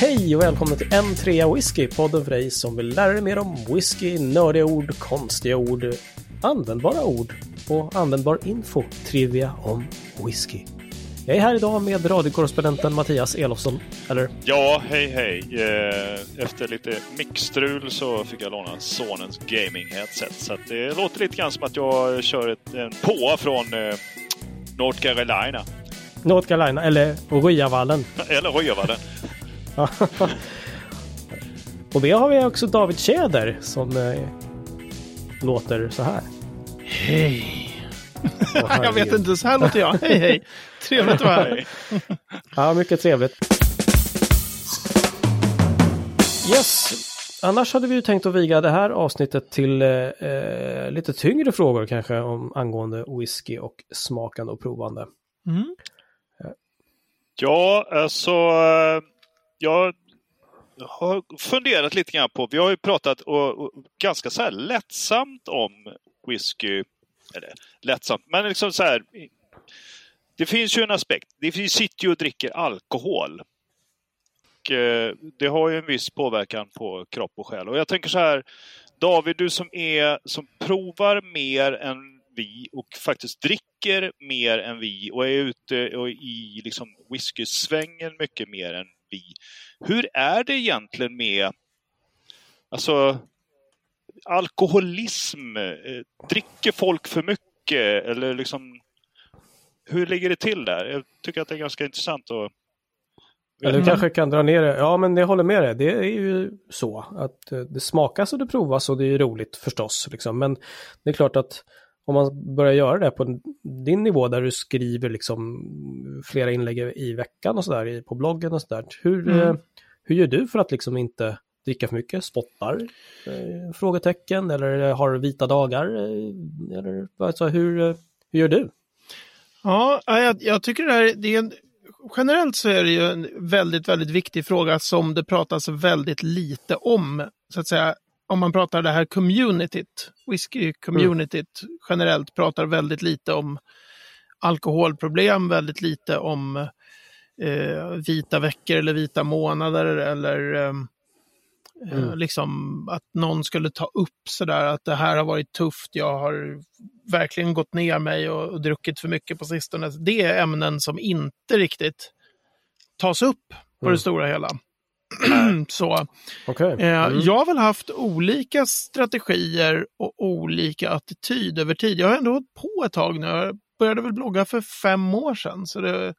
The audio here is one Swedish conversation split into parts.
Hej och välkommen till M3 Whisky, podden för dig som vill lära dig mer om whisky, nördiga ord, konstiga ord, användbara ord och användbar info, trivia om whisky. Jag är här idag med radiokorrespondenten Mattias Elofsson, eller? Ja, hej hej. Eh, efter lite mixstrul så fick jag låna sonens gaming-headset. Så det låter lite grann som att jag kör ett, en påa från eh, North Carolina. North Carolina, eller Ryavallen. Eller Ryavallen. Och det har vi också David Tjäder som eh, låter så här. Hej! Jag vet inte, så här låter jag. Hej hej! Trevligt att vara här. Ja, mycket trevligt. Yes. Annars hade vi ju tänkt att viga det här avsnittet till eh, eh, lite tyngre frågor kanske om angående whisky och smakande och provande. Mm. Ja, alltså. Jag har funderat lite grann på. Vi har ju pratat och, och, ganska så här lättsamt om whisky. Eller lättsamt, men liksom så här. Det finns ju en aspekt. Vi sitter ju och dricker alkohol. Och, eh, det har ju en viss påverkan på kropp och själ. Och jag tänker så här. David, du som är som provar mer än vi och faktiskt dricker mer än vi och är ute och i liksom whiskysvängen mycket mer än vi. Hur är det egentligen med alltså alkoholism? Eh, Dricker folk för mycket eller liksom hur ligger det till där? Jag tycker att det är ganska intressant att Eller du kanske kan dra ner det. Ja, men jag håller med dig. Det är ju så att eh, det smakas och det provas och det är roligt förstås. Liksom. Men det är klart att om man börjar göra det på din nivå där du skriver liksom flera inlägg i veckan och sådär på bloggen och sådär. Hur, Mm. eh, hur gör du för att liksom inte dricka för mycket? Spottar? Eh, frågetecken? Eller har vita dagar? Eh, eller alltså, hur, eh, hur gör du? Ja, jag, jag tycker det här det är en, generellt så är det ju en väldigt, väldigt viktig fråga som det pratas väldigt lite om. Så att säga, om man pratar det här communityt, whisky-communityt generellt pratar väldigt lite om alkoholproblem, väldigt lite om eh, vita veckor eller vita månader eller eh, eh, Mm. liksom att någon skulle ta upp sådär att det här har varit tufft, jag har verkligen gått ner mig och, och druckit för mycket på sistone. Det är ämnen som inte riktigt tas upp på Mm. det stora hela. Så Okej. Eh, Mm. Jag har väl haft olika strategier och olika attityd över tid. Jag har ändå hållit på ett tag nu. Jag började väl blogga för fem år sedan. Så det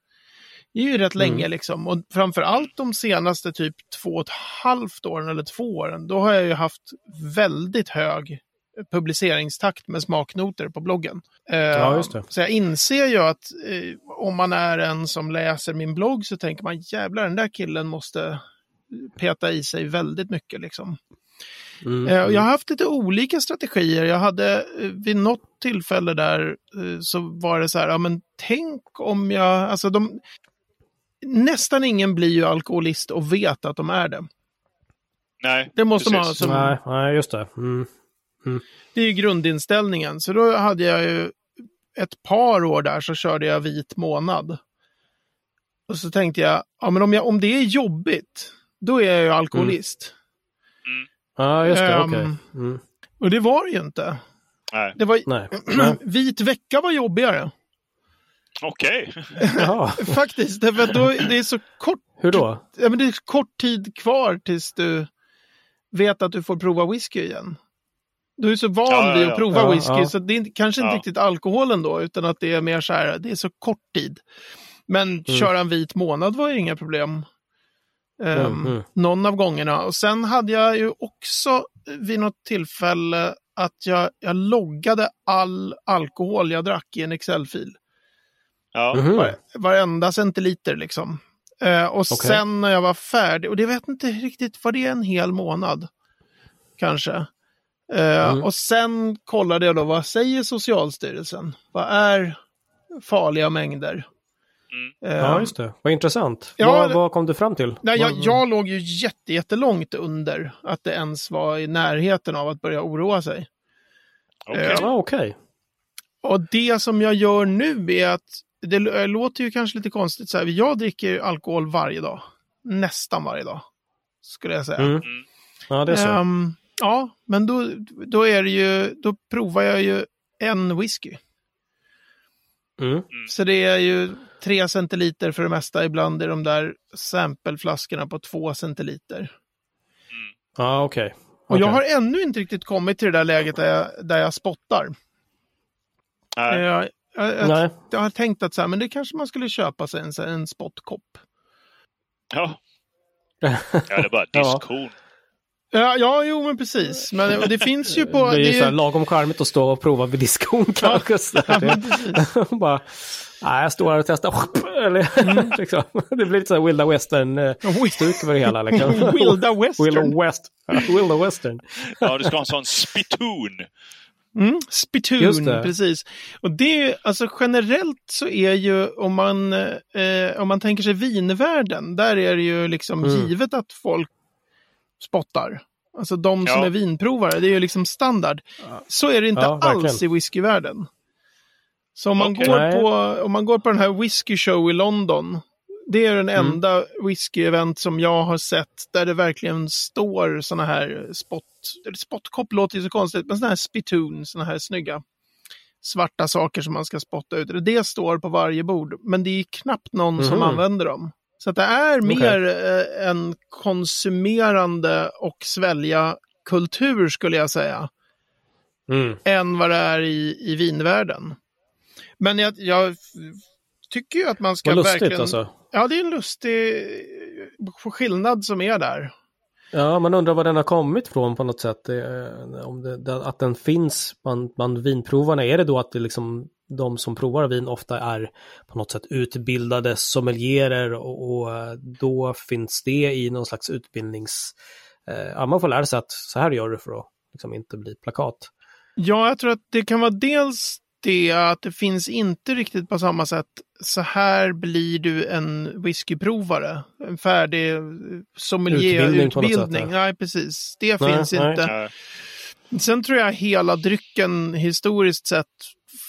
är ju rätt länge liksom. Och framför allt de senaste typ två och ett halvt åren eller två åren. Då har jag ju haft väldigt hög publiceringstakt med smaknoter på bloggen. Eh, Ja. Så jag inser ju att eh, om man är en som läser min blogg så tänker man jävlar den där killen måste peta i sig väldigt mycket liksom. Mm. Eh, Jag har haft lite olika strategier. Jag hade eh, vid något tillfälle där eh, så var det så här, ja men tänk om jag, alltså de, nästan ingen blir ju alkoholist och vet att de är det. Nej, Det måste man precis. som, Nej, nej, just det. Mm. det är ju grundinställningen. Så då hade jag ju ett par år där så körde jag vit månad. Och så tänkte jag, ja men om, jag, om det är jobbigt, då är jag ju alkoholist. Ja, just det. Ehm, Okej. Mm. Och det var det ju inte. Nej. Det var, Nej. Vit vecka var jobbigare. Okej. Jaha. Faktiskt, därför att då, det är så kort, Hur då? ja, men det är kort tid kvar tills du vet att du får prova whisky igen. Du är så van Ja, ja, vid ja. att prova Ja, whisky ja. så det är kanske inte Ja. riktigt alkoholen då, utan att det är mer så här, det är så kort tid. Men Mm. köra en vit månad var ju inga problem. Ehm, Mm, mm. Någon av gångerna. Och sen hade jag ju också vid något tillfälle att jag, jag loggade all alkohol jag drack i en Excel-fil. Ja. Var, varenda centiliter liksom. Eh, och Okej. sen när jag var färdig, och det vet inte riktigt, var det en hel månad? Kanske. Eh, Mm. Och sen kollade jag då, vad säger Socialstyrelsen? Vad är farliga mängder? Mm. Eh, Ja, just det. Vad intressant. Ja, vad, kom du fram till? Nej, jag, jag låg ju jätte, jättelångt under att det ens var i närheten av att börja oroa sig. Okej. Eh, Ja, okej. Och det som jag gör nu är att, det l- låter ju kanske lite konstigt så här, jag dricker alkohol varje dag. Nästan varje dag. skulle jag säga. Mm. Mm. Ja, det är så. Ehm, ja, men då, då är det ju, då provar jag ju en whisky. Mm. Så det är ju tre centiliter för det mesta. Ibland är de där sampleflaskorna på två centiliter. Ja, okej. Och jag har ännu inte riktigt kommit till det där läget där jag, där jag spottar. Nej. Jag, jag, jag, Nej. jag har tänkt att så här, men det kanske man skulle köpa sig en, en spottkopp. Ja. ja, det är bara diskhon. Ja, ja, jo men precis. Men det finns ju på... det är ju det är så här lagom charmigt att stå och prova vid diskon kanske. så ja, men precis. bara, nej, jag står här och testar. Eller, liksom. Det blir lite så här vilda western-stuk över det hela. Liksom. Wilda Western. Wilda, West, Wilda western. Ja, du ska ha en sån spittoon. Mm, spittoon, det. precis. Och det, alltså generellt så är ju, om man, eh, om man tänker sig vinvärlden, där är det ju liksom Mm. givet att folk spottar. Alltså de som Ja. är vinprovare, det är ju liksom standard. Så är det inte Ja, alls i whiskyvärlden. Så om man, Okej. går på, om man går på den här whisky show i London, det är den Mm. enda whisky-event som jag har sett där det verkligen står såna här spot, eller spottkopp låter ju så konstigt, men såna här spittoon, såna här snygga svarta saker som man ska spotta ut. Det står på varje bord, men det är knappt någon som Mhm. använder dem. Så det är mer eh, en konsumerande och svälja kultur skulle jag säga, Mm. än vad det är i, i vinvärlden. Men jag, jag tycker ju att man ska lustigt verkligen... alltså. Ja, det är en lustig skillnad som är där. Ja, man undrar var den har kommit från på något sätt. Eh, Om det- att den finns bland, bland vinprovarna. Är det då att det liksom, de som provar vin ofta är på något sätt utbildade sommelierer och, och eh, då finns det i någon slags utbildnings... Eh, ja, man får lära sig att så här gör du för att liksom inte bli plakat. Ja, jag tror att det kan vara dels det att det finns inte riktigt på samma sätt. Så här blir du en whiskyprovare. En färdig Utbildning sommelierutbildning. sätt, ja. Nej, precis. Det Nej, finns nej. inte. Sen tror jag hela drycken historiskt sett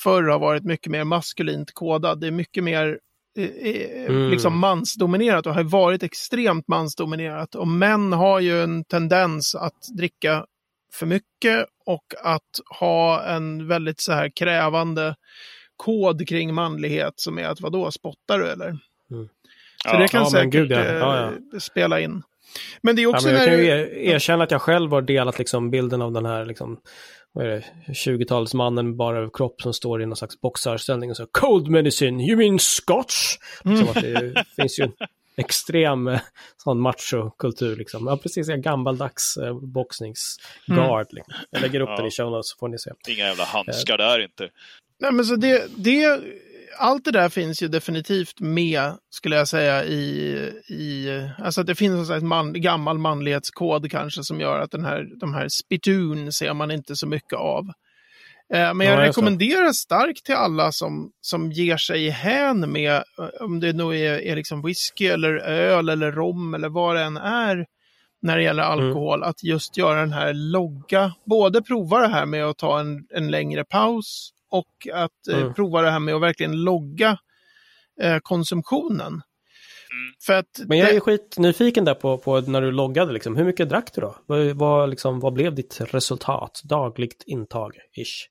förr har varit mycket mer maskulint kodad. Det är mycket mer eh, eh, Mm. liksom mansdominerat och har varit extremt mansdominerat. Och män har ju en tendens att dricka för mycket och att ha en väldigt så här krävande kod kring manlighet som är att vadå, spottar du eller? Så Ja. det kan ja, säkert gud, ja. eh, Ja, spela in. Men det är Ja, också men jag kan ju er- erkänna att jag själv har delat liksom bilden av den här liksom, vad är det, 20-talsmannen med bara kropp som står i någon slags boxarställning och så Cold medicine, you mean scotch? Liksom att det finns ju en extrem eh, sån machokultur liksom. Ja, precis, en gammaldags eh, boxningsgard. Liksom. Jag lägger upp Ja. den i show notes så får ni se. Inga jävla handskar där inte. Nej, men så det, det, allt det där finns ju definitivt med, skulle jag säga, i, i alltså att det finns en slags man, gammal manlighetskod kanske som gör att den här, de här spittoon ser man inte så mycket av. Eh, Men jag Ja, det. rekommenderar starkt till alla som, som ger sig hän med, eh, om det nu är, är liksom whisky eller öl eller rom eller vad det än är, när det gäller Mm. alkohol, att just göra den här logga, både prova det här med att ta en, en längre paus och att eh, Mm. prova det här med att verkligen logga eh, konsumtionen. Mm. För att Men jag det- är skitnyfiken där på, på när du loggade liksom. Hur mycket drack du då? Vad, vad, liksom, vad blev ditt resultat? Dagligt intag, ish.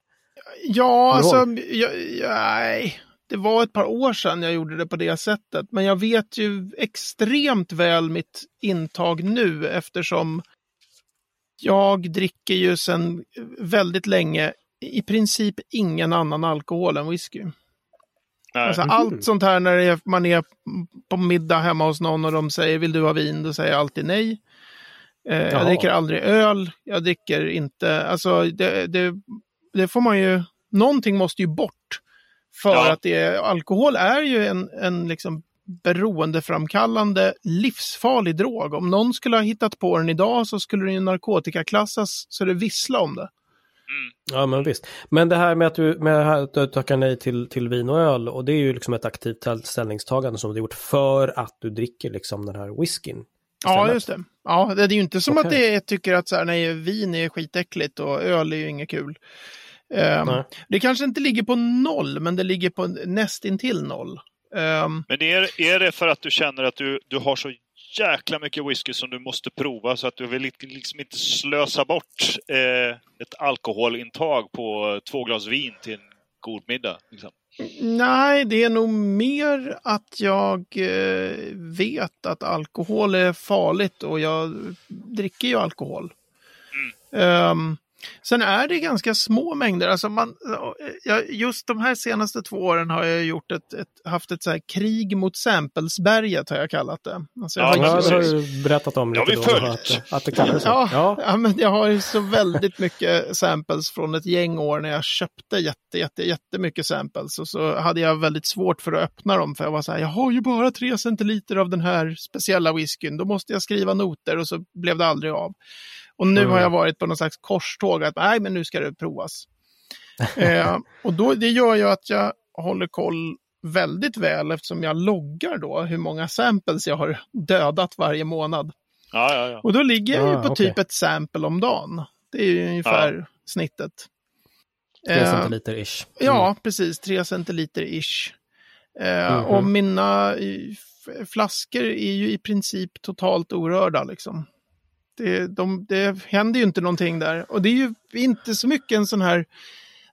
Ja, alltså, jag, nej. Det var ett par år sedan jag gjorde det på det sättet. Men jag vet ju extremt väl mitt intag nu eftersom jag dricker ju sedan väldigt länge i princip ingen annan alkohol än whisky. Alltså, Mhm. Allt sånt här när är, man är på middag hemma hos någon och de säger vill du ha vin? Då säger jag alltid nej. Eh, jag dricker aldrig öl. Jag dricker inte, alltså det, det, det får man ju, någonting måste ju bort. För Ja. att det, alkohol är ju en, en liksom beroendeframkallande livsfarlig drog. Om någon skulle ha hittat på den idag så skulle den ju narkotikaklassas så det vissla om det. Ja, men visst. Men det här med att du, med det här att du tackar nej till, till vin och öl, och det är ju liksom ett aktivt ställ- ställningstagande som du gjort för att du dricker liksom den här whiskyn. Ja, just det. Ja, det är ju inte som Okej. att det är, tycker att så här, nej, vin är skitäckligt och öl är ju inget kul. Nej. det kanske inte ligger på noll, men det ligger på nästintill noll. Ehm, Men är, är det för att du känner att du, du har så jäkla mycket whisky som du måste prova så att du vill liksom inte slösa bort eh, ett alkoholintag på två glas vin till en god middag. Liksom. Nej, det är nog mer att jag eh, vet att alkohol är farligt och jag dricker ju alkohol. Mm. Um, Sen är det ganska små mängder. Alltså man, just de här senaste två åren har jag gjort ett, ett haft ett så krig mot Samplesberget har jag kallat det. Alltså jag ja, har, det har du berättat om lite. Ja, vi följt. Att, att det kallas så. Ja, ja. ja, men jag har ju så väldigt mycket samples från ett gäng år när jag köpte jätte, jätte, jättemycket samples. Och så hade jag väldigt svårt för att öppna dem för jag var så här, jag har ju bara tre centiliter av den här speciella whiskyn, då måste jag skriva noter och så blev det aldrig av. Och nu mm. har jag varit på någon slags korståg att nej, men nu ska det provas. eh, och då, det gör ju att jag håller koll väldigt väl eftersom jag loggar då hur många samples jag har dödat varje månad. Ja, ja, ja. Och då ligger jag ju ah, på okay. typ ett sample om dagen. Det är ju ungefär snittet. Tre eh, centiliter ish. Mm. Ja, precis. Tre centiliter ish. Eh, mm -hmm. Och mina flaskor är ju i princip totalt orörda liksom. Det, de, det händer ju inte någonting där. Och det är ju inte så mycket en sån här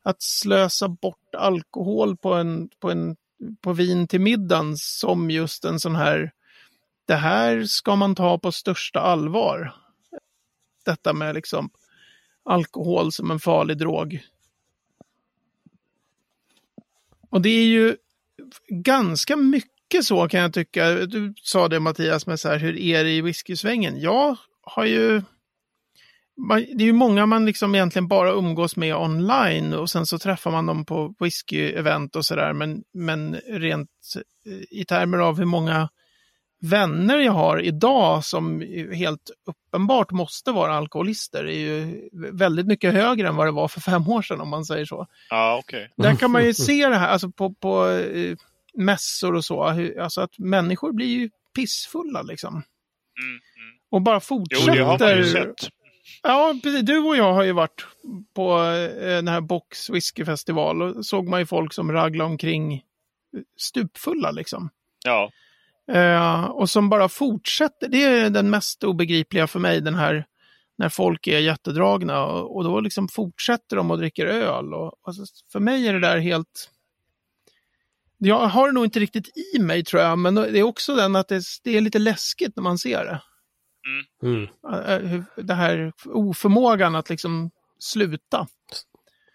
att slösa bort alkohol på, en, på, en, på vin till middagen som just en sån här, det här ska man ta på största allvar. Detta med liksom alkohol som en farlig drog. Och det är ju ganska mycket så kan jag tycka. Du sa det Mattias med så här, hur är det i whiskysvängen? Ja har ju... Det är ju många man liksom egentligen bara umgås med online och sen så träffar man dem på whisky-event och sådär. Men, men rent i termer av hur många vänner jag har idag som helt uppenbart måste vara alkoholister är ju väldigt mycket högre än vad det var för fem år sedan om man säger så. Ja, okay. Där kan man ju se det här alltså på, på eh, mässor och så, alltså att människor blir ju pissfulla liksom. Mm. Och bara fortsätter. Jo, det har man ju sett. Ja, precis. Du och jag har ju varit på eh, den här Box Whiskyfestival och såg man ju folk som raglade omkring stupfulla liksom. Ja. Uh, och som bara fortsätter. Det är den mest obegripliga för mig, den här när folk är jättedragna och, och då liksom fortsätter de och dricker öl. Och, alltså, för mig är det där helt... Jag har det nog inte riktigt i mig tror jag, men det är också den att det, det är lite läskigt när man ser det. Mm. Mm. Det här oförmågan att liksom sluta.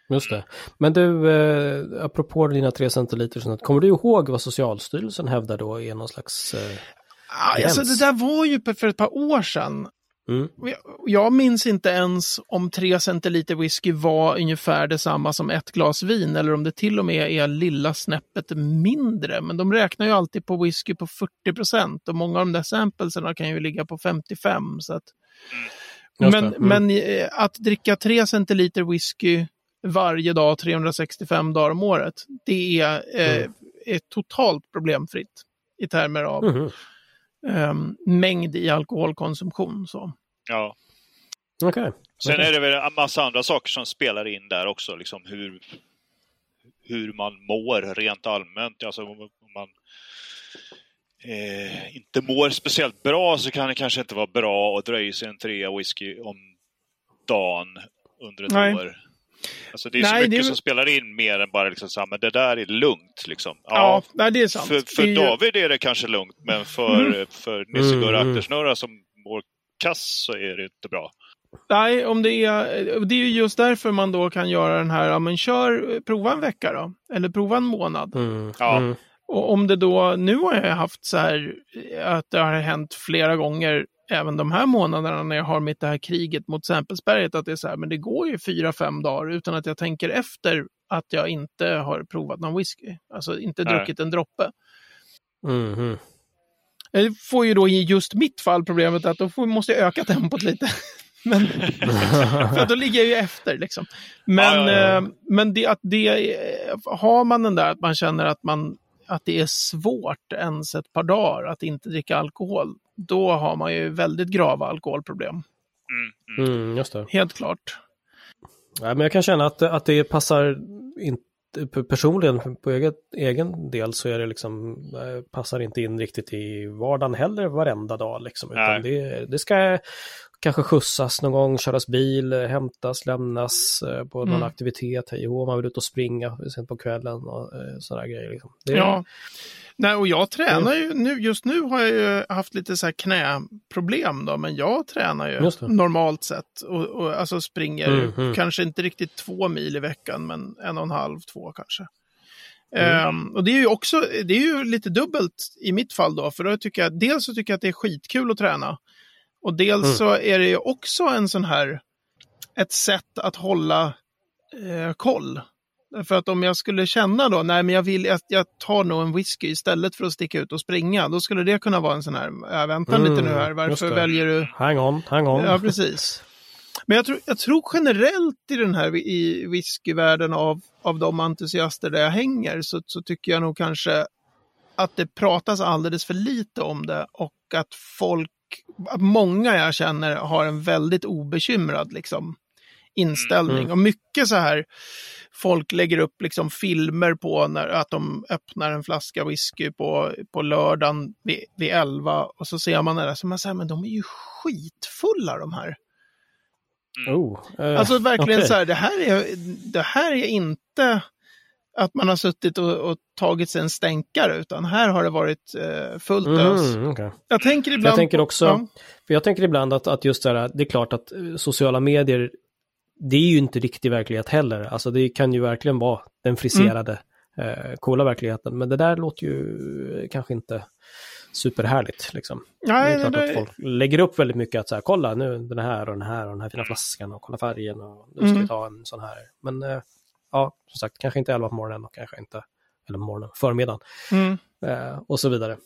Just det. Men du, eh, apropå dina tre centiliter, kommer du ihåg vad Socialstyrelsen hävdar då är någon slags eh, ah, alltså, Det där var ju för ett par år sedan. Mm. Jag minns inte ens om tre centiliter whisky var ungefär detsamma som ett glas vin eller om det till och med är lilla snäppet mindre. Men de räknar ju alltid på whisky på 40 procent och många av de där samplesarna kan ju ligga på 55. Så att... Men, mm. men eh, att dricka tre centiliter whisky varje dag 365 dagar om året, det är, eh, mm. är totalt problemfritt i termer av mm um, mängd i alkoholkonsumtion. Så. Ja. Okay. Sen är det väl en massa andra saker som spelar in där också, liksom hur, hur man mår rent allmänt. Alltså om man eh, inte mår speciellt bra så kan det kanske inte vara bra att dröja sig en trea whisky om dagen under ett Nej. år. Alltså det är Nej, så mycket det... som spelar in mer än bara liksom så här, men det där är lugnt. Liksom. Ja, ja det är sant. För, för det... David är det kanske lugnt, men för, mm. för Nisse Gurra mm. Aktersnurra som mår kass så är det inte bra. Nej, om det är, det är just därför man då kan göra den här, ja, men kör, prova en vecka då, eller prova en månad. Mm. Ja. Mm. Och om det då, nu har jag haft så här att det har hänt flera gånger även de här månaderna när jag har mitt det här kriget mot Sämpelsberget, att det är så här, men det går ju fyra, fem dagar utan att jag tänker efter att jag inte har provat någon whisky. Alltså inte Nej. druckit en droppe. Mm -hmm. Jag får ju då i just mitt fall problemet att då får, måste jag öka tempot lite. men, för då ligger jag ju efter liksom. Men, ja, ja, ja. Eh, men det, att det, har man den där att man känner att man att det är svårt ens ett par dagar att inte dricka alkohol, då har man ju väldigt grava alkoholproblem. Mm, mm. mm just det. Helt klart. Ja, men jag kan känna att, att det passar in, personligen på eget, egen del så är det liksom, eh, passar inte in riktigt i vardagen heller varenda dag liksom. Utan det, det ska kanske skjutsas någon gång, köras bil, hämtas, lämnas eh, på någon mm. aktivitet, hej man vill ut och springa sent på kvällen och eh, sådana grejer. Liksom. Det, ja. Nej, och jag tränar ju nu, just nu har jag ju haft lite så här knäproblem då, men jag tränar ju normalt sett och, och alltså springer mm, mm. kanske inte riktigt två mil i veckan, men en och en halv, två kanske. Mm. Um, och det är ju också, det är ju lite dubbelt i mitt fall då, för då tycker jag, dels så tycker jag att det är skitkul att träna, och dels mm. så är det ju också en sån här, ett sätt att hålla eh, koll. För att om jag skulle känna då, nej men jag vill att jag tar nog en whisky istället för att sticka ut och springa, då skulle det kunna vara en sån här, äh, vänta mm, lite nu här, varför väljer du? Hang on, hang on. Ja, precis. Men jag tror, jag tror generellt i den här i whiskyvärlden av, av de entusiaster där jag hänger så, så tycker jag nog kanske att det pratas alldeles för lite om det och att folk, många jag känner har en väldigt obekymrad liksom inställning. Mm. Och mycket så här, folk lägger upp liksom filmer på när, att de öppnar en flaska whisky på, på lördagen vid, vid 11 och så ser man det där, så man säger men de är ju skitfulla de här. Mm. Oh, uh, alltså verkligen okay. så här, det här, är, det här är inte att man har suttit och, och, tagit sig en stänkare, utan här har det varit eh, fullt mm, ös. Okay. Jag tänker ibland... Jag tänker också, ja. för jag tänker ibland att, att just det här, det är klart att eh, sociala medier det är ju inte riktig verklighet heller. Alltså det kan ju verkligen vara den friserade, mm. eh, coola verkligheten. Men det där låter ju kanske inte superhärligt. Liksom. Nej, det är klart det... att folk lägger upp väldigt mycket att så här, kolla nu den här och den här och den här fina flaskan och kolla färgen och nu ska mm. vi ta en sån här. Men eh, ja, som sagt, kanske inte 11 på morgonen och kanske inte, eller morgonen, förmiddagen. Mm. Eh, och så vidare.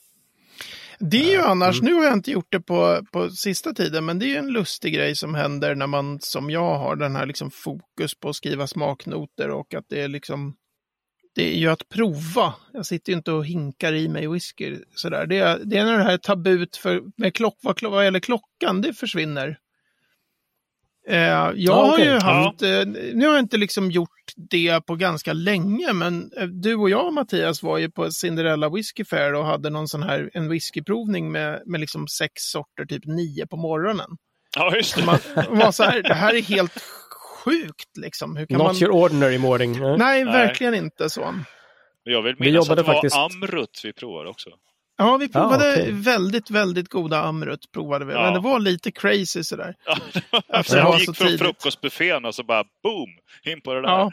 Det är ju annars, mm. nu har jag inte gjort det på, på sista tiden, men det är ju en lustig grej som händer när man som jag har den här liksom fokus på att skriva smaknoter och att det är liksom det är ju att prova. Jag sitter ju inte och hinkar i mig whisky sådär. Det är, det är när det här tabut för, med klock, vad, vad gäller klockan, det försvinner. Eh, jag ah, okay. har ju haft, eh, nu har jag inte liksom gjort det på ganska länge, men eh, du och jag Mattias var ju på Cinderella Whisky Fair och hade någon sån här, en whiskyprovning med, med liksom sex sorter, typ nio på morgonen. Ja, just det. Man, man var så här, det här är helt sjukt liksom. Hur kan Not man... your ordinary morning. Nej, Nej, verkligen inte så. Jag vill minnas att det faktiskt... var Amrut vi provade också. Ja, vi provade ah, okay. väldigt, väldigt goda Amrut. Provade vi. Ja. Men det var lite crazy sådär. Ja, alltså, jag gick från frukostbuffén och så bara boom, in på det där. Ja.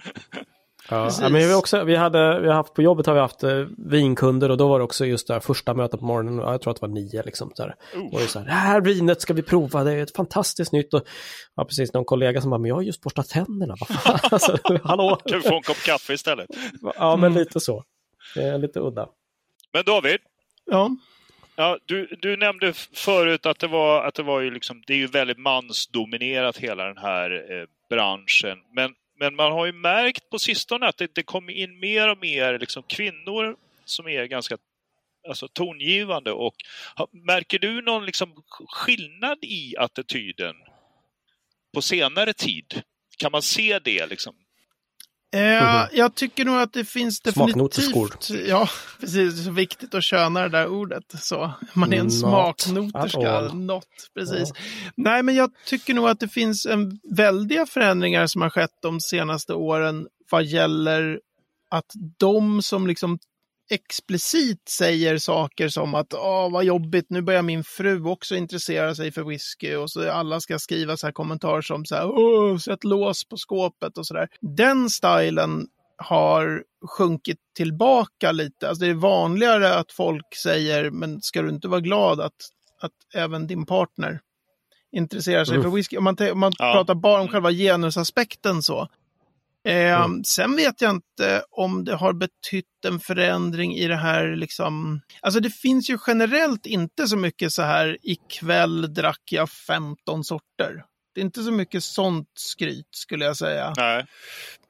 Ja, ja, men vi, också, vi, hade, vi har haft, på jobbet har vi haft eh, vinkunder och då var det också just där första mötet på morgonen, jag tror att det var nio liksom. Så här. Och det, så här, det här vinet ska vi prova, det är ett fantastiskt nytt. Och, ja, precis, någon kollega som bara, men jag har just borstat tänderna. alltså, hallå? Kan vi få en kopp kaffe istället? Ja, men lite så. Det är lite udda. Men David, Ja. Ja, du, du nämnde förut att det var, att det var ju liksom, det är ju väldigt mansdominerat hela den här eh, branschen. Men, men man har ju märkt på sistone att det, det kommer in mer och mer liksom kvinnor som är ganska alltså, tongivande. Och, märker du någon liksom skillnad i attityden på senare tid? Kan man se det liksom? Eh, jag tycker nog att det finns definitivt... Ja, precis. Det är så viktigt att köna det där ordet. Så. Man är en smaknoterska. Not, precis. Ja. Nej, men jag tycker nog att det finns en väldiga förändringar som har skett de senaste åren vad gäller att de som liksom explicit säger saker som att åh vad jobbigt, nu börjar min fru också intressera sig för whisky och så alla ska skriva så här kommentarer som så här, åh, sätt lås på skåpet och så där. Den stilen har sjunkit tillbaka lite. Alltså det är vanligare att folk säger, men ska du inte vara glad att, att även din partner intresserar sig mm. för whisky? Om man, om man ja. pratar bara om själva genusaspekten så, Eh, mm. Sen vet jag inte om det har betytt en förändring i det här liksom. Alltså det finns ju generellt inte så mycket så här ikväll drack jag 15 sorter. Det är inte så mycket sånt skryt skulle jag säga. Nej.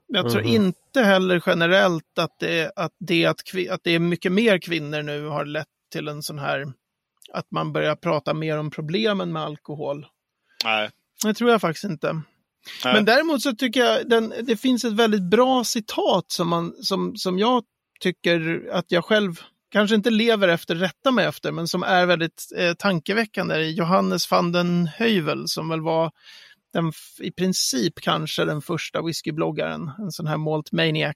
Jag tror mm. inte heller generellt att det, att, det att, att det är mycket mer kvinnor nu har lett till en sån här, att man börjar prata mer om problemen med alkohol. Nej. Det tror jag faktiskt inte. Nej. Men däremot så tycker jag den, det finns ett väldigt bra citat som, man, som, som jag tycker att jag själv kanske inte lever efter, rätta mig efter, men som är väldigt eh, tankeväckande. Det Johannes van den Heuvel som väl var den, i princip kanske den första whiskybloggaren, en sån här malt maniac.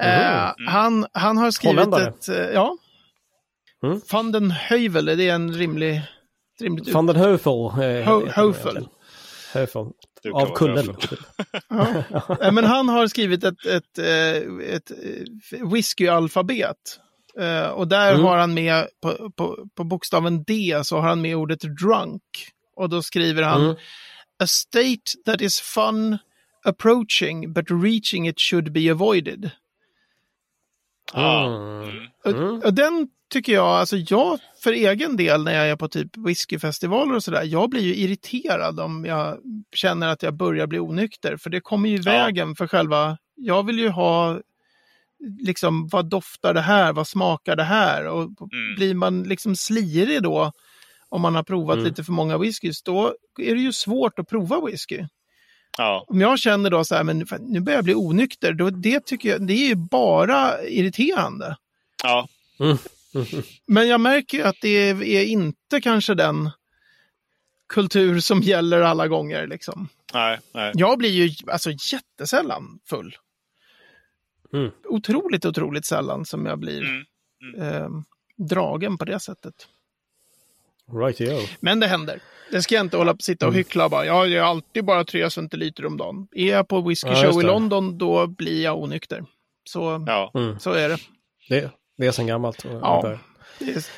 Eh, han, han har skrivit Holländare. ett, eh, ja, Mm. van den Heuvel, det är en rimlig, rimligt Van den Heufel. eh, Ho- den Av kullen. Typ. Ja. Men han har skrivit ett, ett, eh, ett eh, whiskyalfabet. Eh, Och där Mm. har han med, på, på, på bokstaven D, så har han med ordet drunk. Och då skriver han Mm. A state that is fun approaching but reaching it should be avoided. Ja. Mm. Och, och den tycker jag, alltså jag för egen del när jag är på typ whiskyfestivaler och sådär, jag blir ju irriterad om jag känner att jag börjar bli onykter. För det kommer ju i Ja. vägen för själva, jag vill ju ha liksom vad doftar det här, vad smakar det här? Och Mm. blir man liksom slirig då, om man har provat Mm. lite för många whiskys, då är det ju svårt att prova whisky. Ja. Om jag känner då så här, men nu börjar jag bli onykter, då det tycker jag, det är ju bara irriterande. Ja. Men jag märker ju att det är, är inte kanske den kultur som gäller alla gånger. Liksom. Nej, nej. Jag blir ju alltså jättesällan full. Mm. Otroligt, otroligt sällan som jag blir Mm. eh, dragen på det sättet. Right, yo. Men det händer. Det ska jag inte hålla på sitta och Mm. hyckla och bara. Jag är alltid bara tre centiliter om dagen. Är jag på whisky Ja, show just i. London, då blir jag onykter. Så, Ja. Mm. så är det. Det, det är sen gammalt. Ja.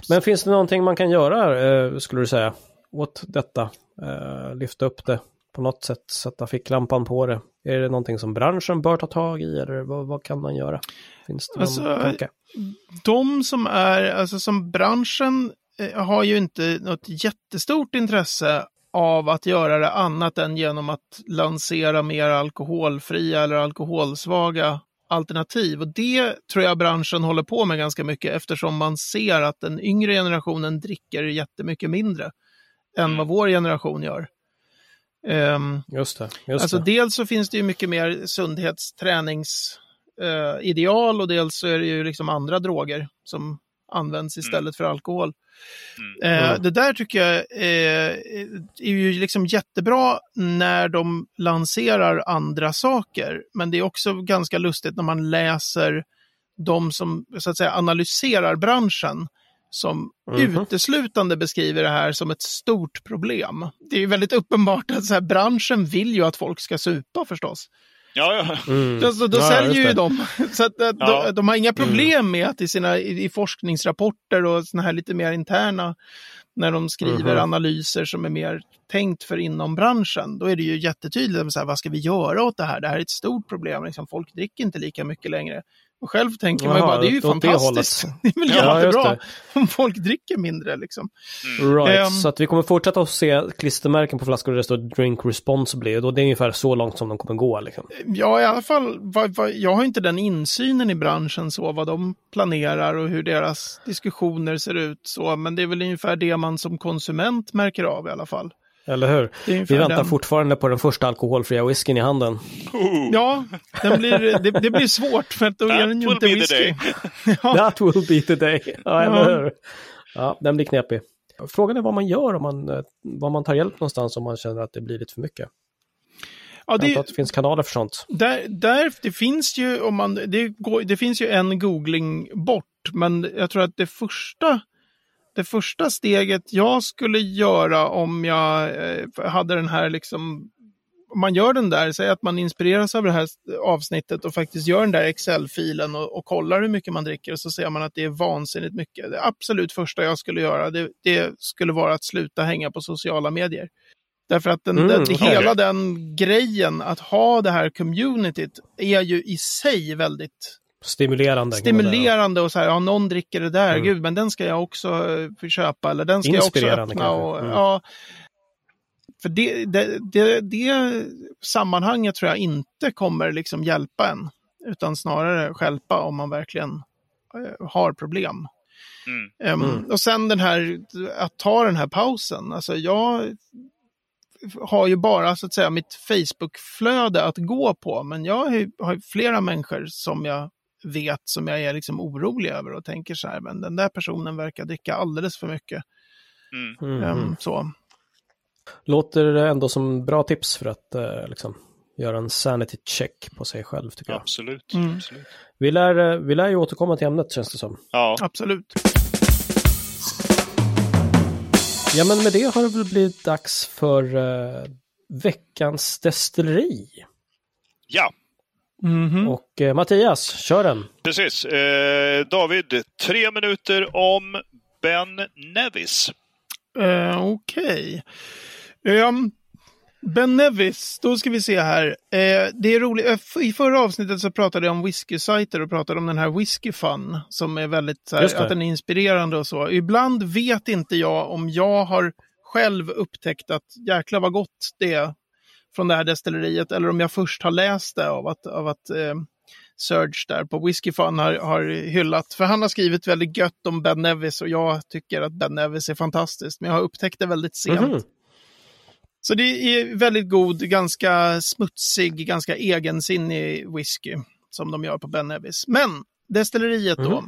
Men finns det någonting man kan göra, eh, skulle du säga, åt detta? Eh, lyfta upp det på något sätt, sätta ficklampan på det. Är det någonting som branschen bör ta tag i eller vad, vad kan man göra? Finns det någon Alltså, tanke? de som är, alltså som branschen eh, har ju inte något jättestort intresse av att göra det annat än genom att lansera mer alkoholfria eller alkoholsvaga alternativ. Och det tror jag branschen håller på med ganska mycket eftersom man ser att den yngre generationen dricker jättemycket mindre än vad vår generation gör. Ehm, Just det. Just Alltså det. dels så finns det ju mycket mer sundhetsträningsideal eh, ideal och dels så är det ju liksom andra droger som används istället för alkohol. Eh, Mm. Det där tycker jag eh, är ju liksom jättebra när de lanserar andra saker. Men det är också ganska lustigt när man läser de som så att säga analyserar branschen som Mhm. uteslutande beskriver det här som ett stort problem. Det är ju väldigt uppenbart att så här, branschen vill ju att folk ska supa förstås. Ja, ja. Mm. Då, då Ja, säljer ju de. Så att, Ja. de, de har inga problem med att i sina i, i forskningsrapporter och såna här lite mer interna, när de skriver Mhm. analyser som är mer tänkt för inom branschen, då är det ju jättetydligt, så här, vad ska vi göra åt det här? Det här är ett stort problem, liksom, folk dricker inte lika mycket längre. Och själv tänker man ju bara, det är ju det fantastiskt. hållet. Det är väl Ja, jättebra det. om folk dricker mindre liksom. Right, Ehm. så att vi kommer fortsätta att se klistermärken på flaskor där det står drink responsibly och då det är ungefär så långt som de kommer gå. Liksom. Ja, i alla fall, vad, vad, jag har inte den insynen i branschen så, vad de planerar och hur deras diskussioner ser ut så, men det är väl ungefär det man som konsument märker av i alla fall. Eller hur? Vi väntar den. fortfarande på den första alkoholfria whiskyn i handen. Ja, den blir, det, det blir svårt för att då är That den ju will inte whisky. Ja. That will be the day. Ja, Ja. eller hur? Ja, den blir knepig. Frågan är vad man gör om man, eh, var man tar hjälp någonstans om man känner att det blir lite för mycket. Ja, det, att det finns kanaler för sånt. där, där, det finns ju, om man, det, går, det finns ju en googling bort, men jag tror att det första det första steget jag skulle göra om jag eh, hade den här liksom om man gör den där, säg att man inspireras av det här avsnittet och faktiskt gör den där Excel-filen och, och kollar hur mycket man dricker och så ser man att det är vansinnigt mycket. Det absolut första jag skulle göra, det, det skulle vara att sluta hänga på sociala medier. Därför att den, Mm, den, hela den grejen, att ha det här communityt, är ju i sig väldigt Stimulerande. stimulerande och så här, ja någon dricker det där, Mm. gud men den ska jag också eh, köpa eller den ska jag också öppna. Och, Mm. ja, för det, det, det, det sammanhanget tror jag inte kommer liksom hjälpa en, utan snarare hjälpa om man verkligen eh, har problem. Mm. Mm. Och sen den här, att ta den här pausen. Alltså jag har ju bara så att säga mitt Facebook-flöde att gå på. Men jag har ju, har ju flera människor som jag vet som jag är liksom orolig över och tänker så här, men den där personen verkar dricka alldeles för mycket. Mm. Mm. Ehm, så. Låter ändå som bra tips för att eh, liksom, göra en sanity check på sig själv tycker jag. Absolut. Mm. absolut. Vi lär, eh, vi lär ju återkomma till ämnet känns det som. Ja. Absolut. Ja men med det har det väl blivit dags för eh, veckans destilleri. ja, Mhm. Och eh, Mattias, kör den. precis. Eh, David, tre minuter om Ben Nevis. Eh, Okej. Ehm, ben Nevis, då ska vi se här. Eh, det är roligt. eh, I förra avsnittet så pratade jag om whisky-sajter och pratade om den här Whisky Fun som är väldigt, så här, att den är inspirerande och så. Ibland vet inte jag om jag har själv upptäckt att jäklar vad gott det är från det här destilleriet eller om jag först har läst det av att, av att eh, Surge där på Whiskey Fun har, har hyllat. För han har skrivit väldigt gött om Ben Nevis och jag tycker att Ben Nevis är fantastiskt. Men jag har upptäckt det väldigt sent. Mhm. Så det är väldigt god, ganska smutsig, ganska egensinnig whisky som de gör på Ben Nevis. Men destilleriet då.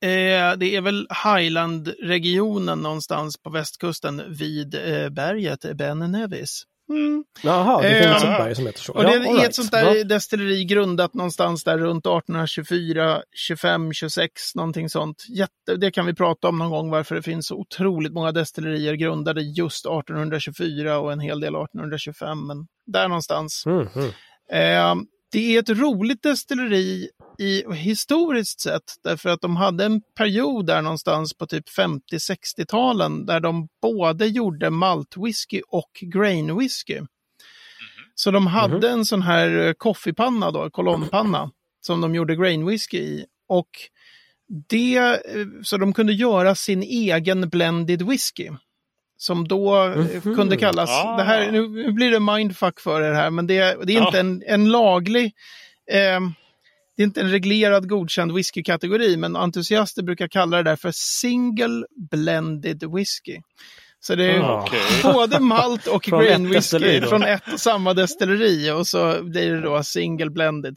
Eh, det är väl Highland-regionen någonstans på västkusten vid eh, berget Ben Nevis. Mm. Jaha, det finns ett berg som heter så. Och det Ja, är right. ett sånt där Ja. destilleri grundat någonstans där runt 1824, 25, 26, någonting sånt. Jätte, det kan vi prata om någon gång varför det finns så otroligt många destillerier grundade just 1824 och en hel del 1825. Men där någonstans. Mm, mm. Eh, det är ett roligt destilleri i historiskt sett därför att de hade en period där någonstans på typ 50-60-talen där de både gjorde maltwhisky och grain whisky. Så de hade en sån här eh, koffepanna då, kolonnpanna, som de gjorde grain whisky i. Och det, eh, så de kunde göra sin egen blended whisky. Som då eh, Mhm. kunde kallas, Ah. det här, nu blir det mindfuck för er här, men det, det är inte en, en laglig, eh, det är inte en reglerad godkänd whiskykategori, men entusiaster brukar kalla det där för single blended whisky. Så det är Ah. Okej. både malt och grain whisky från ett och samma destilleri och så blir det då single blended.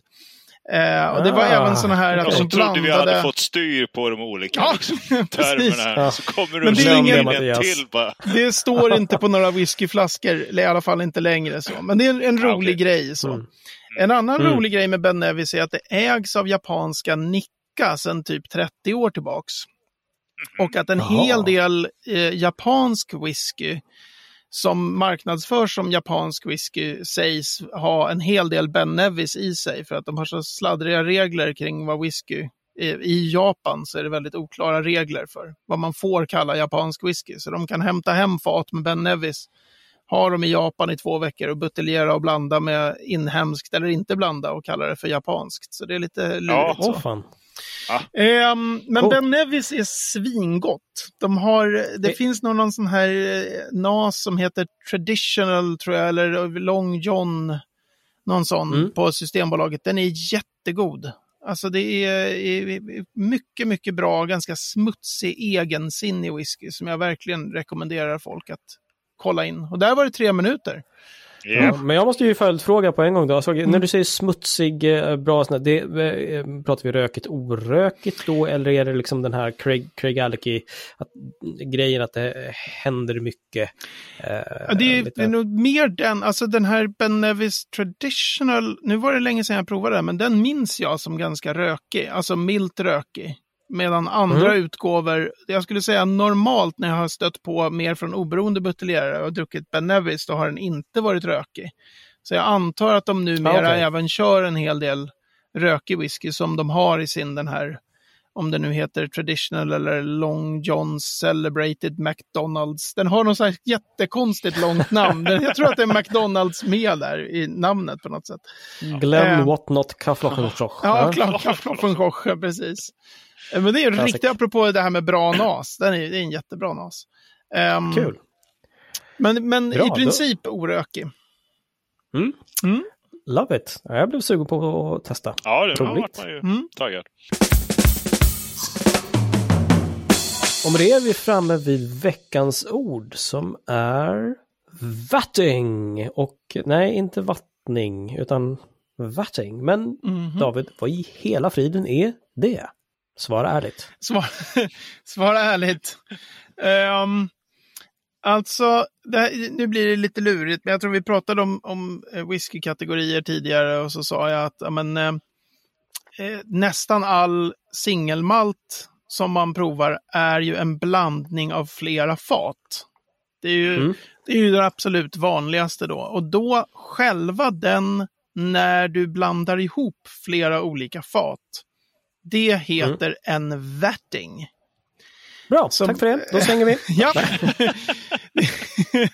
Eh, och det var Ah, även sådana här att Och så de trodde vi blandade... hade fått styr på de olika Ja, liksom, termerna. Ja. Så kommer Men du det är ingen- en till bara. Det står inte på några whiskyflaskor, i alla fall inte längre så. Men det är en, en Ah, rolig okej. grej så. Mm. En annan Mm. rolig grej med Ben Nevis är att det ägs av japanska Nikka sedan typ 30 år tillbaks. Och att en Jaha. hel del eh, japansk whisky som marknadsförs som japansk whisky sägs ha en hel del Ben Nevis i sig för att de har så sladdriga regler kring vad whisky är. I Japan så är det väldigt oklara regler för vad man får kalla japansk whisky. Så de kan hämta hem fat med Ben Nevis, ha dem i Japan i två veckor och buteljera och blanda med inhemskt eller inte blanda och kalla det för japanskt. Så det är lite lurigt. Ja. så. Fan. Ehm, men Coolt. Ben Nevis är svingott. De har, det Det- finns nog någon sån här eh, NAS som heter Traditional, tror jag, eller Long John, någon sån Mm. på Systembolaget. Den är jättegod. Alltså det är, är mycket, mycket bra, ganska smutsig, egensinnig whisky som jag verkligen rekommenderar folk att kolla in. Och där var det tre minuter. Ja. Ja, men jag måste ju följdfråga på en gång då. Alltså, När Mm. du säger smutsig, eh, bra, sån här, det, eh, pratar vi rökigt, orökigt då? Eller är det liksom den här Craig, Craig Alicky, att, grejen att det händer mycket? Eh, Ja, det, är, det är nog mer den, alltså den här Ben Nevis Traditional, nu var det länge sedan jag provade den, men den minns jag som ganska rökig, alltså milt rökig. Medan andra Mm. utgåvor, jag skulle säga normalt när jag har stött på mer från oberoende buteljerare och druckit Ben Nevis, då har den inte varit rökig. Så jag antar att de numera Ah, okej. även kör en hel del rökig whisky som de har i sin den här, om det nu heter traditional eller Long Johns Celebrated McDonalds. Den har något här jättekonstigt långt namn. Jag tror att det är McDonalds med där i namnet på något sätt. Glenn eh, Whatnot Kafflochenschoch. Ja, Klaffenkoche, precis. Eh, Men det är Classic. riktigt, apropå det här med bra nas, den är, det är en jättebra nas. Ehm, Kul. Men, men Bra, i då- princip orökig. Mm. Mm. Love it. Ja, Jag blev sugen på att testa. Ja, det har Roligt. varit man ju Mm. taggad. Och med det är vi framme vid veckans ord som är vatting och nej, inte vattning utan vatting. Men Mhm. David, vad i hela friden är det? Svara ärligt. Svar, svara ärligt. Ehm, alltså, här, nu blir det lite lurigt, men jag tror vi pratade om, om eh, whiskykategorier tidigare och så sa jag att ja, men, eh, eh, nästan all singelmalt som man provar är ju en blandning av flera fat. Det är ju, Mm. det, är ju det absolut vanligaste då. Och då själva den, när du blandar ihop flera olika fat, det heter en vatting. Bra, Som- tack för det. Då svänger vi. Ja.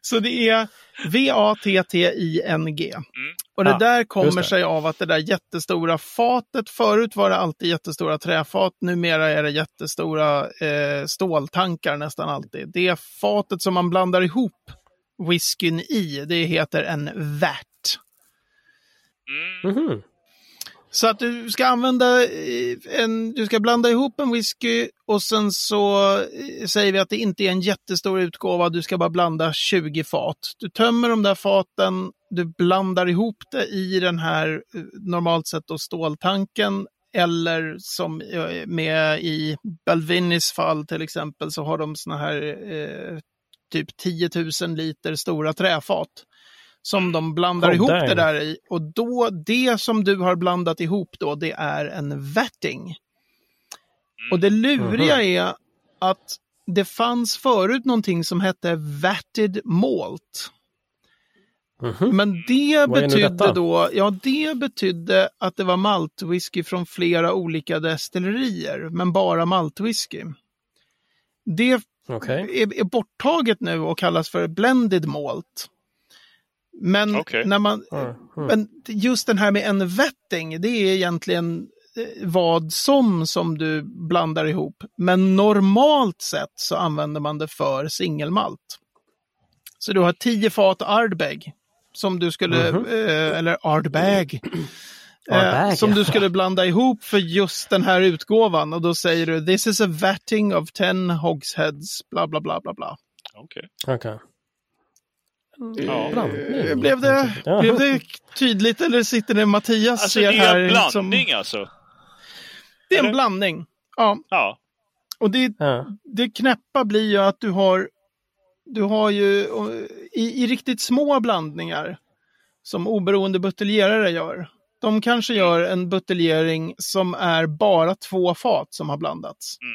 Så det är V-A-T-T-I-N-G. Och det Ah, där kommer det. sig av att det där jättestora fatet, förut var det alltid jättestora träfat, numera är det jättestora eh, ståltankar nästan alltid. Det fatet som man blandar ihop whiskyn i, det heter en vat. Mm. Mhm. Så att du ska använda eh, en, du ska blanda ihop en whisky och sen så eh, säger vi att det inte är en jättestor utgåva, du ska bara blanda 20 fat. Du tömmer de där faten, du blandar ihop det i den här eh, normalt sett då ståltanken eller som med i Balvinis fall till exempel så har de såna här eh, typ 10 000 liter stora träfat som de blandar Oh, ihop damn. det där i. Och då, det som du har blandat ihop då, det är en vatting. Och det luriga Mhm. är att det fanns förut någonting som hette vatted malt. Mhm. Men det Vad betydde då, ja det betydde att det var maltwhisky från flera olika destillerier, men bara maltwhisky. Det Okej. är, är borttaget nu och kallas för blended malt. Men Okej. när man, Mm, mm. men just den här med en vetting, det är egentligen eh, vad som som du blandar ihop. Men normalt sett så använder man det för singelmalt. Så du har 10 fat Ardbeg som du skulle, Mhm. eh, eller Ardbeg. Eh, som du skulle blanda ihop för just den här utgåvan och då säger du this is a vatting of 10 hogsheads, bla bla bla bla bla. Okej. Okej. Ja. Blandning. Eh, Blev det, Ja. blev det tydligt eller sitter det Mattias Alltså ser det är här? en blandning Som, alltså? det är en eller? blandning. Ja, Ja. och det, Ja. det knäppa blir ju att du har, du har ju eh, i, i riktigt små blandningar som oberoende buteljerare gör. De kanske gör en buteljering som är bara två fat som har blandats. Mm.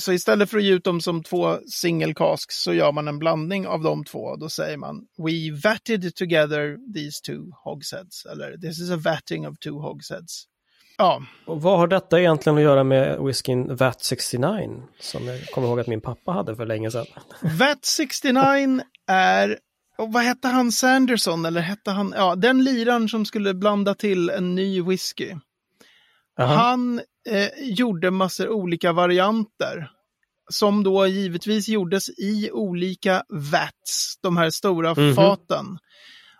Så istället för att ge ut dem som två single casks så gör man en blandning av de två. Då säger man We vatted together these two hogsheads. Eller This is a vatting of two hogsheads. Ja, Och vad har detta egentligen att göra med whiskyn VAT 69? Som jag kommer ihåg att min pappa hade för länge sedan. VAT 69 är, och vad hette han, Sanderson eller hette han, ja den liran som skulle blanda till en ny whisky. Jaha. Han eh, gjorde massor olika varianter. Som då givetvis gjordes i olika vats, de här stora Mhm. faten.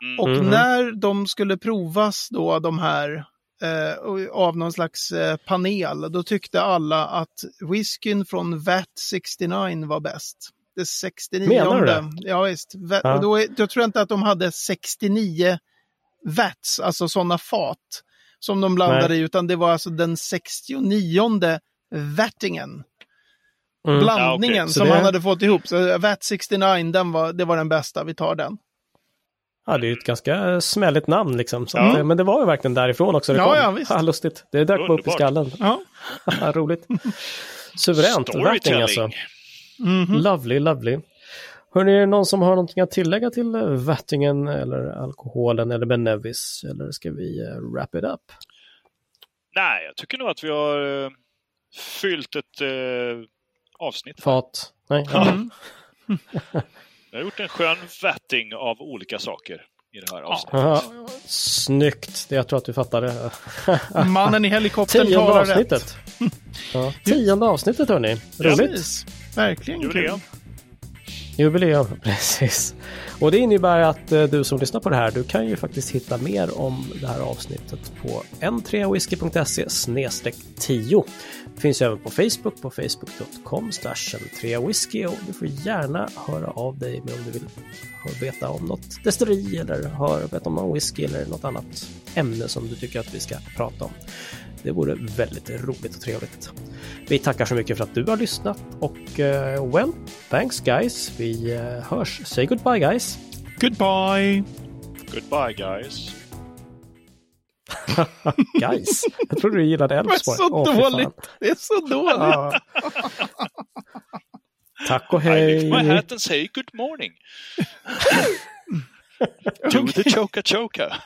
Mm. Och Mhm. när de skulle provas då, de här, eh, av någon slags eh, panel, då tyckte alla att whiskyn från VAT 69 var bäst. Det 69 Menar du det? Ja, visst. Ja. Och då, då tror jag inte att de hade 69 vats, alltså sådana fat, som de blandade Nej. i, utan det var alltså den 69 vattingen, Mm. blandningen Ja. Så som det- han hade fått ihop. Så VAT 69, den var, det var den bästa, vi tar den. Ja, det är ju ett ganska smälligt namn liksom. Så Ja. att, men det var ju verkligen därifrån också det Ja, kom. ja, visst. Ha, lustigt. Det dök bara upp i Underbart. skallen. Ja. Roligt. Suveränt. Storytelling. alltså. Mhm. Lovely, lovely. Hörrni, är det någon som har någonting att tillägga till eh, vattingen eller alkoholen eller Benevis? Eller ska vi eh, wrap it up? Nej, jag tycker nog att vi har eh, fyllt ett eh, avsnitt. Fat? Nej? Ja. Mm. Vi har gjort en skön vetting av olika saker i det här avsnittet. Aha. Snyggt. Det jag tror att du fattade. Mannen i helikoptern Tionde talar rätt. avsnittet. Ja. Tionde avsnittet hörni. Roligt. Verkligen kul. Jubileum, precis. Och det innebär att eh, du som lyssnar på det här, du kan ju faktiskt hitta mer om det här avsnittet på n3whisky.se 10. Det finns även på Facebook på facebook.com 3whisky och du får gärna höra av dig med om du vill veta om något destilleri eller höra veta om någon whisky eller något annat ämne som du tycker att vi ska prata om. Det vore väldigt roligt och trevligt. Vi tackar så mycket för att du har lyssnat och uh, well, thanks guys. Vi uh, hörs. Say goodbye guys. Goodbye. Goodbye guys. guys. Jag trodde du gillade Elfsborg. Det är så oh, dåligt. Det är så dåligt. Tack och hej. I lift my hat and say good morning. Do the choka choka.